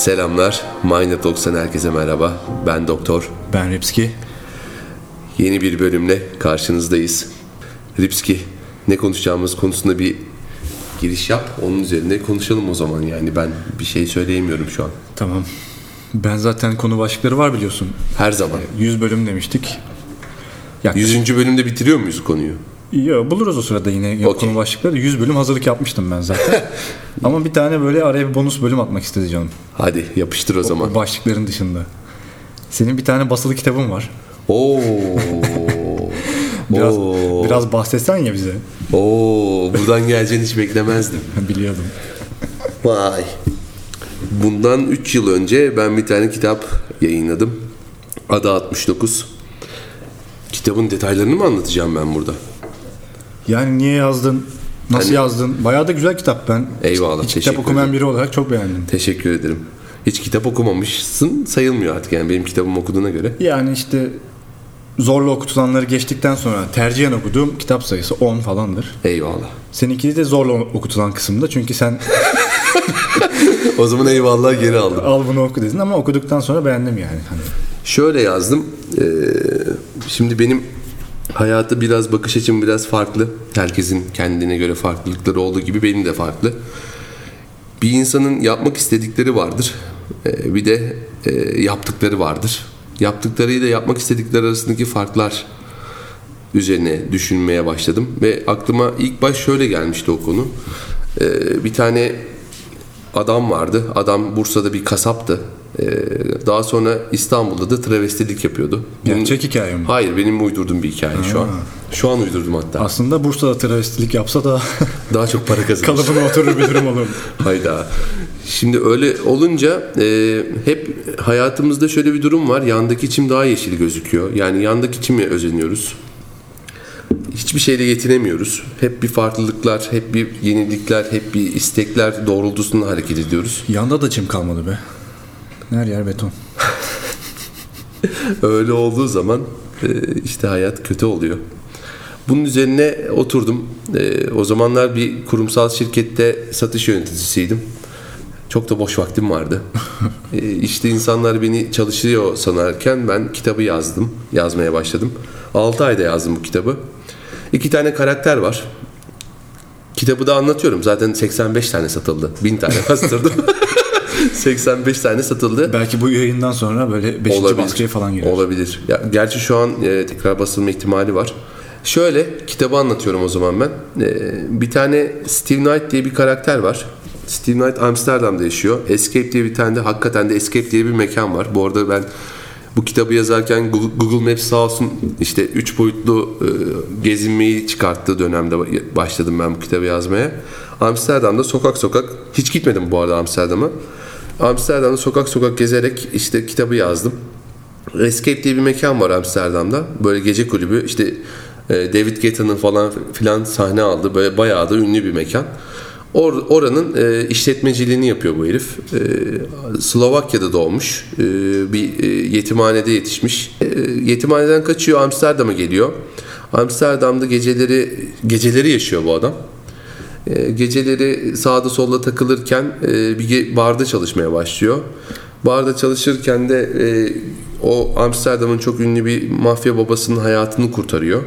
Selamlar. Mind 90 herkese merhaba. Ben Doktor. Ben Ripski. Yeni bir bölümle karşınızdayız. Ripski, ne konuşacağımız konusunda bir giriş yap. Onun üzerine konuşalım o zaman. Yani ben bir şey söyleyemiyorum şu an. Tamam. Ben zaten konu başlıkları var biliyorsun. Her zaman. 100 bölüm demiştik. Yaklaşık- 100. bölümde bitiriyor muyuz konuyu? Yo, buluruz o sırada yine Okey. konu başlıkları. 100 bölüm hazırlık yapmıştım ben zaten. Ama bir tane böyle araya bir bonus bölüm atmak istedi canım. Hadi yapıştır o zaman. Başlıkların dışında. Senin bir tane basılı kitabın var. Oo. Biraz, Oo. biraz bahsetsen ya bize. Oo, buradan geleceğini hiç beklemezdim. Biliyordum. Vay. Bundan 3 yıl önce ben bir tane kitap yayınladım. Adı 69. Kitabın detaylarını mı anlatacağım ben burada? Yani niye yazdın? Nasıl Hani- yazdın? Bayağı da güzel kitap ben. Eyvallah, Hiç kitap okumayan ederim. biri olarak çok beğendim. Teşekkür ederim. Hiç kitap okumamışsın sayılmıyor artık yani benim kitabımı okuduğuna göre. Yani işte zorla okutulanları geçtikten sonra tercihen okuduğum kitap sayısı 10 falandır. Eyvallah. Seninki de zorla okutulan kısımda çünkü sen O zaman eyvallah geri aldım. al bunu oku dedin ama okuduktan sonra beğendim yani. Hani Şöyle yazdım. Ee, şimdi benim hayata biraz bakış açım biraz farklı. Herkesin kendine göre farklılıkları olduğu gibi benim de farklı. Bir insanın yapmak istedikleri vardır. Ee, bir de e, yaptıkları vardır. Yaptıklarıyla yapmak istedikleri arasındaki farklar üzerine düşünmeye başladım ve aklıma ilk baş şöyle gelmişti o konu. Ee, bir tane adam vardı. Adam Bursa'da bir kasaptı. Ee, daha sonra İstanbul'da da travestilik yapıyordu. Bunun- gerçek hikaye mi? Hayır benim uydurduğum bir hikaye şu an. Şu an uydurdum hatta. Aslında Bursa'da travestilik yapsa da Daha çok para kazanır. kalıbına oturur bir durum olur. Hayda. Şimdi öyle olunca e, hep hayatımızda şöyle bir durum var. Yandaki çim daha yeşil gözüküyor. Yani yandaki çime özeniyoruz. Hiçbir şeyle yetinemiyoruz. Hep bir farklılıklar, hep bir yenilikler, hep bir istekler doğrultusunda hareket ediyoruz. Yanda da çim kalmadı be. Her yer beton. Öyle olduğu zaman e, işte hayat kötü oluyor. Bunun üzerine oturdum. E, O zamanlar bir kurumsal şirkette satış yöneticisiydim. Çok da boş vaktim vardı. E, İşte insanlar beni çalışıyor sanarken ben kitabı yazdım. Yazmaya başladım. 6 ayda yazdım bu kitabı. İki tane karakter var. Kitabı da anlatıyorum. Zaten 85 tane satıldı. 1000 tane bastırdım. 85 tane satıldı. Belki bu yayından sonra böyle 5. baskıya falan girer. Olabilir. Ya, gerçi şu an e, tekrar basılma ihtimali var. Şöyle kitabı anlatıyorum o zaman ben. E, bir tane Steve Knight diye bir karakter var. Steve Knight Amsterdam'da yaşıyor. Escape diye bir tane de hakikaten de Escape diye bir mekan var. Bu arada ben bu kitabı yazarken Google, Maps sağ olsun işte üç boyutlu e, gezinmeyi çıkarttığı dönemde başladım ben bu kitabı yazmaya. Amsterdam'da sokak sokak hiç gitmedim bu arada Amsterdam'a. Amsterdam'da sokak sokak gezerek işte kitabı yazdım. Escape diye bir mekan var Amsterdam'da. Böyle gece kulübü. İşte e, David Guetta'nın falan filan sahne aldı. Böyle bayağı da ünlü bir mekan. Or, oranın e, işletmeciliğini yapıyor bu herif. E, Slovakya'da doğmuş. E, bir e, yetimhanede yetişmiş. E, yetimhaneden kaçıyor Amsterdam'a geliyor. Amsterdam'da geceleri geceleri yaşıyor bu adam. E, geceleri sağda solda takılırken e, bir barda çalışmaya başlıyor. Barda çalışırken de e, o Amsterdam'ın çok ünlü bir mafya babasının hayatını kurtarıyor.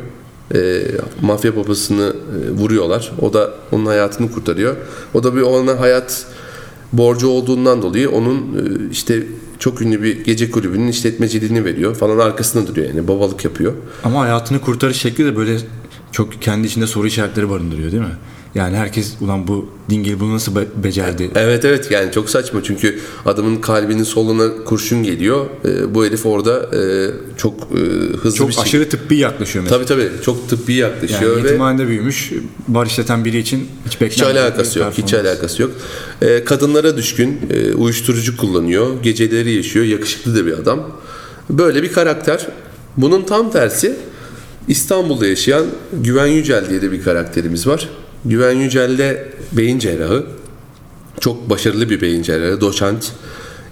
E, mafya babasını e, vuruyorlar. O da onun hayatını kurtarıyor. O da bir ona hayat borcu olduğundan dolayı onun e, işte çok ünlü bir gece kulübünün işletmeciliğini veriyor falan arkasında duruyor yani babalık yapıyor. Ama hayatını kurtarış şekli de böyle çok kendi içinde soru işaretleri barındırıyor değil mi? Yani herkes ulan bu dingil bunu nasıl be- becerdi? Evet evet yani çok saçma çünkü adamın kalbinin soluna kurşun geliyor. Ee, bu herif orada e, çok e, hızlı Çok bir şey. aşırı tıbbi yaklaşıyor mesela. Tabii tabii çok tıbbi yaklaşıyor Yani ve yetimhanede büyümüş, bar işleten biri için hiç hiç beklenmedik alakası yok. Hiç alakası yok. Ee, kadınlara düşkün, e, uyuşturucu kullanıyor, geceleri yaşıyor, yakışıklı da bir adam. Böyle bir karakter. Bunun tam tersi İstanbul'da yaşayan Güven Yücel diye de bir karakterimiz var. Güven Yücel de beyin cerrahı. Çok başarılı bir beyin cerrahı. Doçent.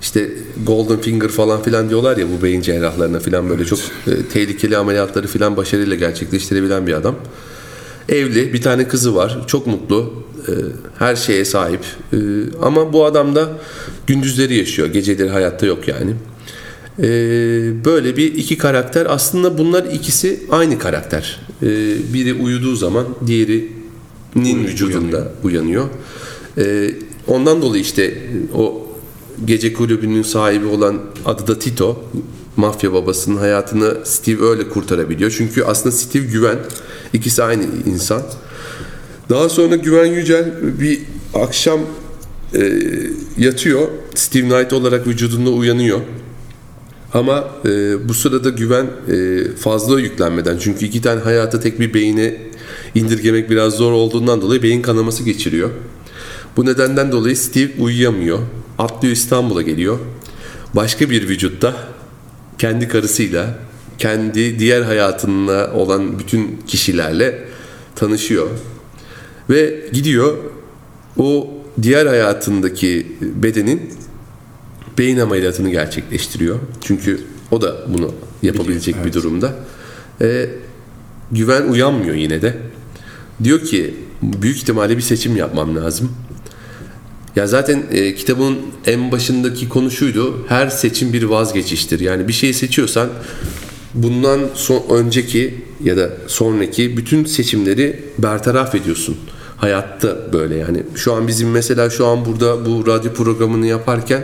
İşte golden finger falan filan diyorlar ya bu beyin cerrahlarına filan böyle çok e, tehlikeli ameliyatları filan başarıyla gerçekleştirebilen bir adam. Evli, bir tane kızı var. Çok mutlu. e, her şeye sahip. E, ama bu adam da gündüzleri yaşıyor. Geceleri hayatta yok yani. E, böyle bir iki karakter. Aslında bunlar ikisi aynı karakter. E, biri uyuduğu zaman diğerinin vücudunda uyanıyor. E, ondan dolayı işte o gece kulübünün sahibi olan adı da Tito. Mafya babasının hayatını Steve öyle kurtarabiliyor. Çünkü aslında Steve güven. ikisi aynı insan. Daha sonra Güven Yücel bir akşam e, yatıyor. Steve Knight olarak vücudunda uyanıyor. Ama e, bu sırada Güven e, fazla yüklenmeden çünkü iki tane hayata tek bir beyine indirgemek biraz zor olduğundan dolayı beyin kanaması geçiriyor. Bu nedenden dolayı Steve uyuyamıyor. Atlıyor İstanbul'a geliyor. Başka bir vücutta kendi karısıyla, kendi diğer hayatında olan bütün kişilerle tanışıyor. Ve gidiyor o diğer hayatındaki bedenin beyin ameliyatını gerçekleştiriyor. Çünkü o da bunu yapabilecek Biliyor, bir durumda. Ee, güven uyanmıyor yine de. Diyor ki büyük ihtimalle bir seçim yapmam lazım. Ya zaten e, kitabın en başındaki konu şuydu. Her seçim bir vazgeçiştir. Yani bir şeyi seçiyorsan bundan son önceki ya da sonraki bütün seçimleri bertaraf ediyorsun. Hayatta böyle yani. Şu an bizim mesela şu an burada bu radyo programını yaparken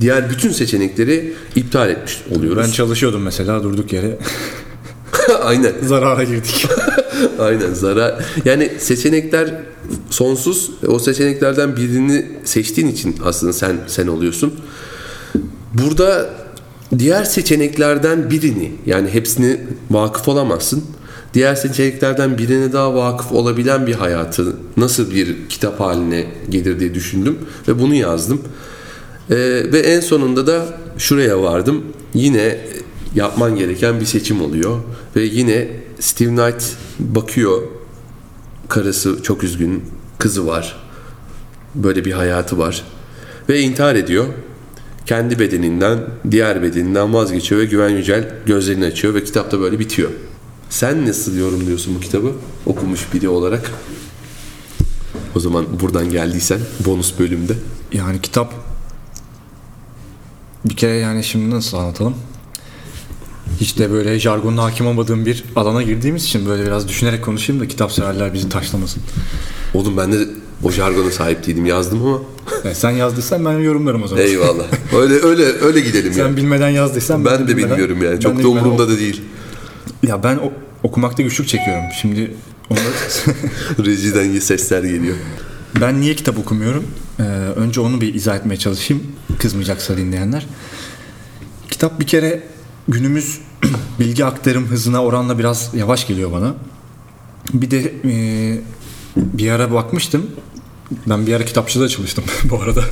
diğer bütün seçenekleri iptal etmiş oluyoruz. Ben çalışıyordum mesela durduk yere Aynen. zarara girdik. Aynen zarar. Yani seçenekler sonsuz. O seçeneklerden birini seçtiğin için aslında sen sen oluyorsun. Burada diğer seçeneklerden birini yani hepsini vakıf olamazsın. Diğer seçeneklerden birine daha vakıf olabilen bir hayatı nasıl bir kitap haline gelir diye düşündüm ve bunu yazdım. Ee, ve en sonunda da şuraya vardım. Yine yapman gereken bir seçim oluyor ve yine Steve Knight bakıyor. Karısı çok üzgün kızı var. Böyle bir hayatı var. Ve intihar ediyor. Kendi bedeninden diğer bedeninden vazgeçiyor ve Güven Yücel gözlerini açıyor ve kitap da böyle bitiyor. Sen nasıl yorumluyorsun bu kitabı? Okumuş biri olarak. O zaman buradan geldiysen bonus bölümde. Yani kitap bir kere yani şimdi nasıl anlatalım? Hiç de böyle jargonla hakim olmadığım bir alana girdiğimiz için böyle biraz düşünerek konuşayım da kitap severler bizi taşlamasın. oğlum ben de o jargona sahip değildim yazdım ama Yani sen yazdıysan ben yorumlarım o zaman. eyvallah öyle öyle öyle gidelim Sen ya bilmeden yazdıysan ben de bilmeden- bilmiyorum yani ben çok da umurumda da değil Ya ben o- okumakta güçlük çekiyorum. Şimdi onu Rejiden sesler geliyor. ben niye kitap okumuyorum? Ee, önce onu bir izah etmeye çalışayım. Kızmayacaksa dinleyenler. Kitap bir kere günümüz bilgi aktarım hızına oranla biraz yavaş geliyor bana. Bir de e, bir ara bakmıştım. Ben bir ara kitapçıda çalıştım bu arada.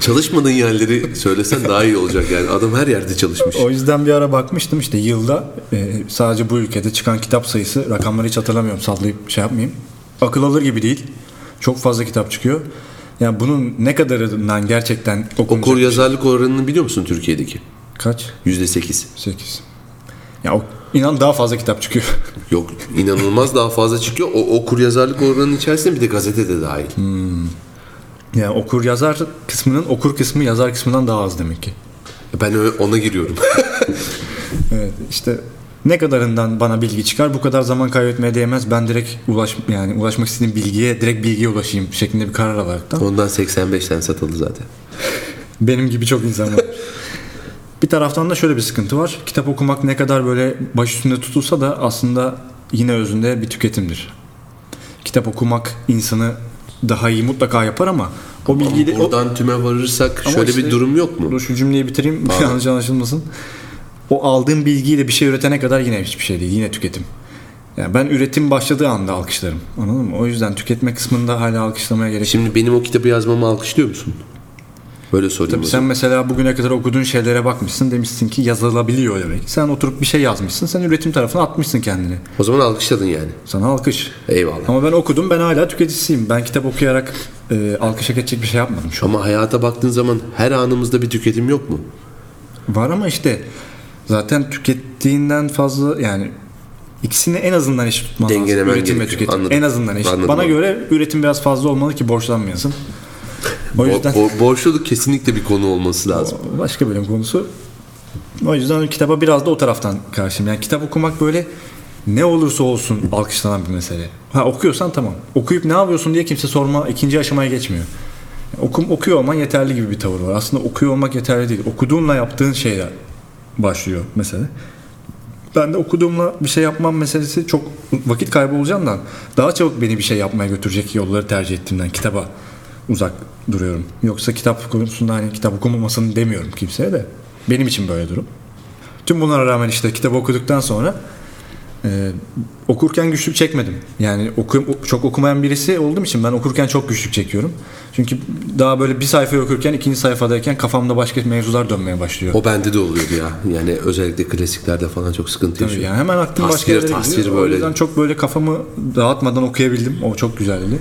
Çalışmadığın yerleri söylesen daha iyi olacak yani. Adam her yerde çalışmış. O yüzden bir ara bakmıştım işte yılda e, sadece bu ülkede çıkan kitap sayısı rakamları hiç hatırlamıyorum sallayıp şey yapmayayım. Akıl alır gibi değil. Çok fazla kitap çıkıyor. Yani bunun ne kadarından gerçekten okunacak? Okur yazarlık oranını biliyor musun Türkiye'deki? Kaç? Yüzde sekiz. 8. Ya o, inan daha fazla kitap çıkıyor. Yok inanılmaz daha fazla çıkıyor. O okur yazarlık oranının içerisinde bir de gazete de dahil. yani okur yazar kısmının okur kısmı yazar kısmından daha az demek ki. Ben ona giriyorum. Evet işte ne kadarından bana bilgi çıkar bu kadar zaman kaybetmeye değmez. Ben direkt ulaş yani ulaşmak istediğim bilgiye direkt bilgiye ulaşayım şeklinde bir karar alaraktan. Ondan 85 tane satıldı zaten. Benim gibi çok insan var. bir taraftan da şöyle bir sıkıntı var. Kitap okumak ne kadar böyle baş üstünde tutulsa da aslında yine özünde bir tüketimdir. Kitap okumak insanı daha iyi mutlaka yapar ama o bilgiyi de... o- Buradan tüme varırsak Ama şöyle işte- bir durum yok mu? Dur şu cümleyi bitireyim Pardon. yanlış anlaşılmasın. O aldığım bilgiyle bir şey üretene kadar yine hiçbir şey değil. Yine tüketim. Yani ben üretim başladığı anda alkışlarım. Anladın mı? O yüzden tüketme kısmında hala alkışlamaya gerek yok. Şimdi benim o kitabı yazmamı alkışlıyor musun? Böyle sorayım. Tabii sen mesela bugüne kadar okuduğun şeylere bakmışsın demişsin ki yazılabiliyor demek. Sen oturup bir şey yazmışsın. Sen üretim tarafına atmışsın kendini. O zaman alkışladın yani. Sana alkış. Eyvallah. Ama ben okudum ben hala tüketicisiyim. Ben kitap okuyarak e, alkış hak edecek bir şey yapmadım şu an. Ama hayata baktığın zaman her anımızda bir tüketim yok mu? Var ama işte zaten tükettiğinden fazla yani İkisini en azından eşit tutman lazım. Üretim ve tüketim. Anladım. En azından eşit. Anladım Bana abi. göre üretim biraz fazla olmalı ki borçlanmayasın. O Bo- yüzden bo- borçluluk kesinlikle bir konu olması lazım. başka bölüm konusu. O yüzden kitaba biraz da o taraftan karşıyım. Yani kitap okumak böyle ne olursa olsun alkışlanan bir mesele. Ha okuyorsan tamam. Okuyup ne yapıyorsun diye kimse sorma ikinci aşamaya geçmiyor. Okum, okuyor olman yeterli gibi bir tavır var. Aslında okuyor olmak yeterli değil. Okuduğunla yaptığın şeyler başlıyor mesele. Ben de okuduğumla bir şey yapmam meselesi çok vakit kaybı olacağından daha çabuk beni bir şey yapmaya götürecek yolları tercih ettiğimden kitaba uzak duruyorum. Yoksa kitap konusunda hani kitap okumamasını demiyorum kimseye de. Benim için böyle durum. Tüm bunlara rağmen işte kitap okuduktan sonra e, okurken güçlük çekmedim. Yani oku, çok okumayan birisi olduğum için ben okurken çok güçlük çekiyorum. Çünkü daha böyle bir sayfa okurken ikinci sayfadayken kafamda başka mevzular dönmeye başlıyor. O bende de oluyordu ya. Yani özellikle klasiklerde falan çok sıkıntı Tabii yaşıyorum. yani hemen aklım başka Tasvir, yerlere tasvir gidiyor. O böyle. yüzden çok böyle kafamı dağıtmadan okuyabildim. O çok güzeldi.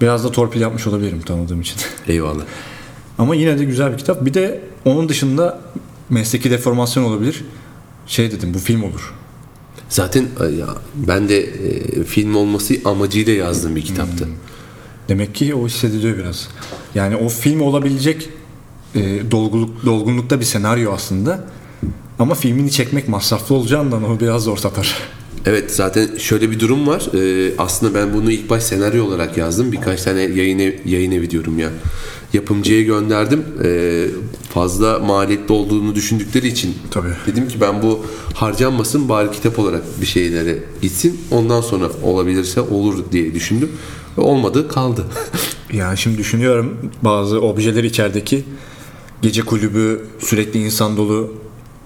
Biraz da torpil yapmış olabilirim tanıdığım için. Eyvallah. Ama yine de güzel bir kitap. Bir de onun dışında mesleki deformasyon olabilir. Şey dedim bu film olur. Zaten e, ya ben de e, film olması amacıyla yazdığım bir kitaptı. Hmm. Demek ki o hissediliyor biraz. Yani o film olabilecek e, dolguluk, dolgunlukta bir senaryo aslında. Ama filmini çekmek masraflı olacağından o biraz zor satar. Evet zaten şöyle bir durum var. Ee, aslında ben bunu ilk baş senaryo olarak yazdım. Birkaç tane yayın, ev, yayın evi diyorum ya. Yapımcıya gönderdim. Ee, fazla maliyetli olduğunu düşündükleri için Tabii. dedim ki ben bu harcanmasın bari kitap olarak bir şeylere gitsin. Ondan sonra olabilirse olur diye düşündüm. Ve olmadı kaldı. Ya şimdi düşünüyorum bazı objeler içerideki gece kulübü sürekli insan dolu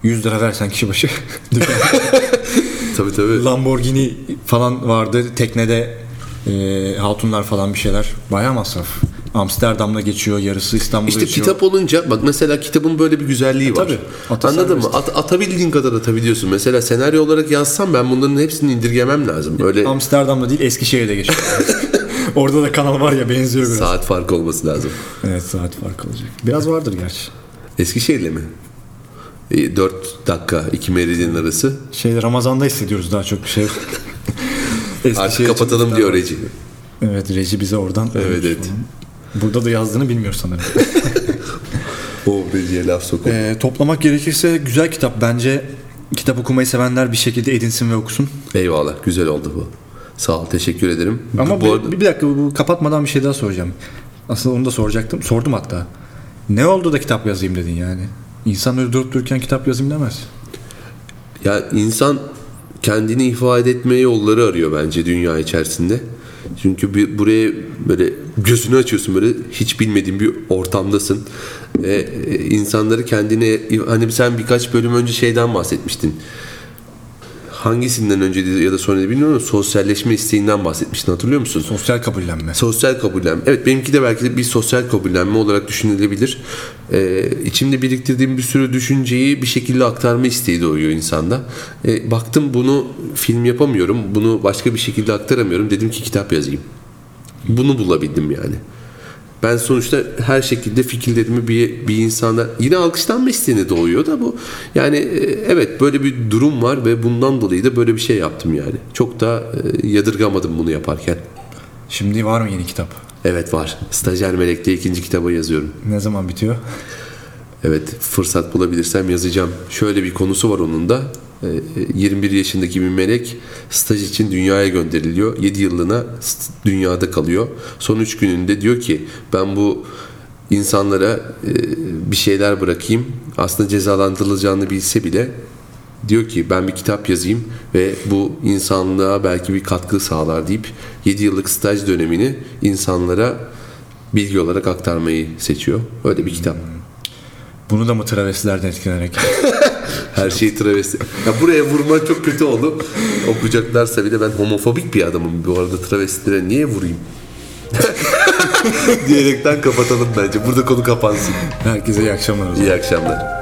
100 lira versen kişi başı tabii tabii. Lamborghini falan vardı teknede e, hatunlar falan bir şeyler bayağı masraf. Amsterdam'da geçiyor yarısı İstanbul'da İşte geçiyor. kitap olunca bak mesela kitabın böyle bir güzelliği var. Tabii. Ata Anladın mı? At- atabildiğin kadar atabiliyorsun. Mesela senaryo olarak yazsam ben bunların hepsini indirgemem lazım. Öyle Amsterdam'da değil Eskişehir'de geçiyor. Orada da kanal var ya benziyor biraz. saat farkı olması lazım. Evet saat farkı olacak. Biraz vardır gerçi. Eskişehir'le mi? 4 dakika iki meridyen arası. Şey Ramazan'da hissediyoruz daha çok bir şey. Artık kapatalım diyor Reci. Evet reji bize oradan. Evet, evet. Burada da yazdığını bilmiyor sanırım. O Reci'ye laf sokup. Ee, toplamak gerekirse güzel kitap. Bence kitap okumayı sevenler bir şekilde edinsin ve okusun. Eyvallah güzel oldu bu. Sağ ol teşekkür ederim. Ama bu bir, arada, bir dakika bu kapatmadan bir şey daha soracağım. Aslında onu da soracaktım. Sordum hatta. Ne oldu da kitap yazayım dedin yani? İnsan öyle durup dururken kitap yazayım demez. ya insan kendini ifade etme yolları arıyor bence dünya içerisinde. Çünkü bir, buraya böyle gözünü açıyorsun böyle hiç bilmediğin bir ortamdasın. Ve e, insanları kendine hani sen birkaç bölüm önce şeyden bahsetmiştin. Hangisinden önce ya da sonra bilmiyorum ama sosyalleşme isteğinden bahsetmiştin hatırlıyor musun? Sosyal kabullenme. Sosyal kabullenme. Evet benimki de belki de bir sosyal kabullenme olarak düşünülebilir. Ee, içimde biriktirdiğim bir sürü düşünceyi bir şekilde aktarma isteği doğuyor insanda. Ee, baktım bunu film yapamıyorum. Bunu başka bir şekilde aktaramıyorum. Dedim ki kitap yazayım. Bunu bulabildim yani. Ben sonuçta her şekilde fikirlerimi bir, bir insana yine alkışlanma isteğine doğuyor da bu. Yani e, evet böyle bir durum var ve bundan dolayı da böyle bir şey yaptım yani. Çok da e, yadırgamadım bunu yaparken. Şimdi var mı yeni kitap? Evet var. Stajyer Melek'te ikinci kitabı yazıyorum. Ne zaman bitiyor? Evet fırsat bulabilirsem yazacağım. Şöyle bir konusu var onun da. Ee, 21 yaşındaki bir melek staj için dünyaya gönderiliyor. 7 yıllığına dünyada kalıyor. Son 3 gününde diyor ki ben bu insanlara e, bir şeyler bırakayım. Aslında cezalandırılacağını bilse bile diyor ki ben bir kitap yazayım ve bu insanlığa belki bir katkı sağlar deyip 7 yıllık staj dönemini insanlara bilgi olarak aktarmayı seçiyor. Öyle bir kitap. Bunu da mı travestilerden etkilenerek? Her şeyi travesti. Ya buraya vurma çok kötü oldu. Okuyacaklarsa bile ben homofobik bir adamım. Bu arada travestilere niye vurayım? Diyerekten kapatalım bence. Burada konu kapansın. Herkese iyi akşamlar o zaman. İyi akşamlar.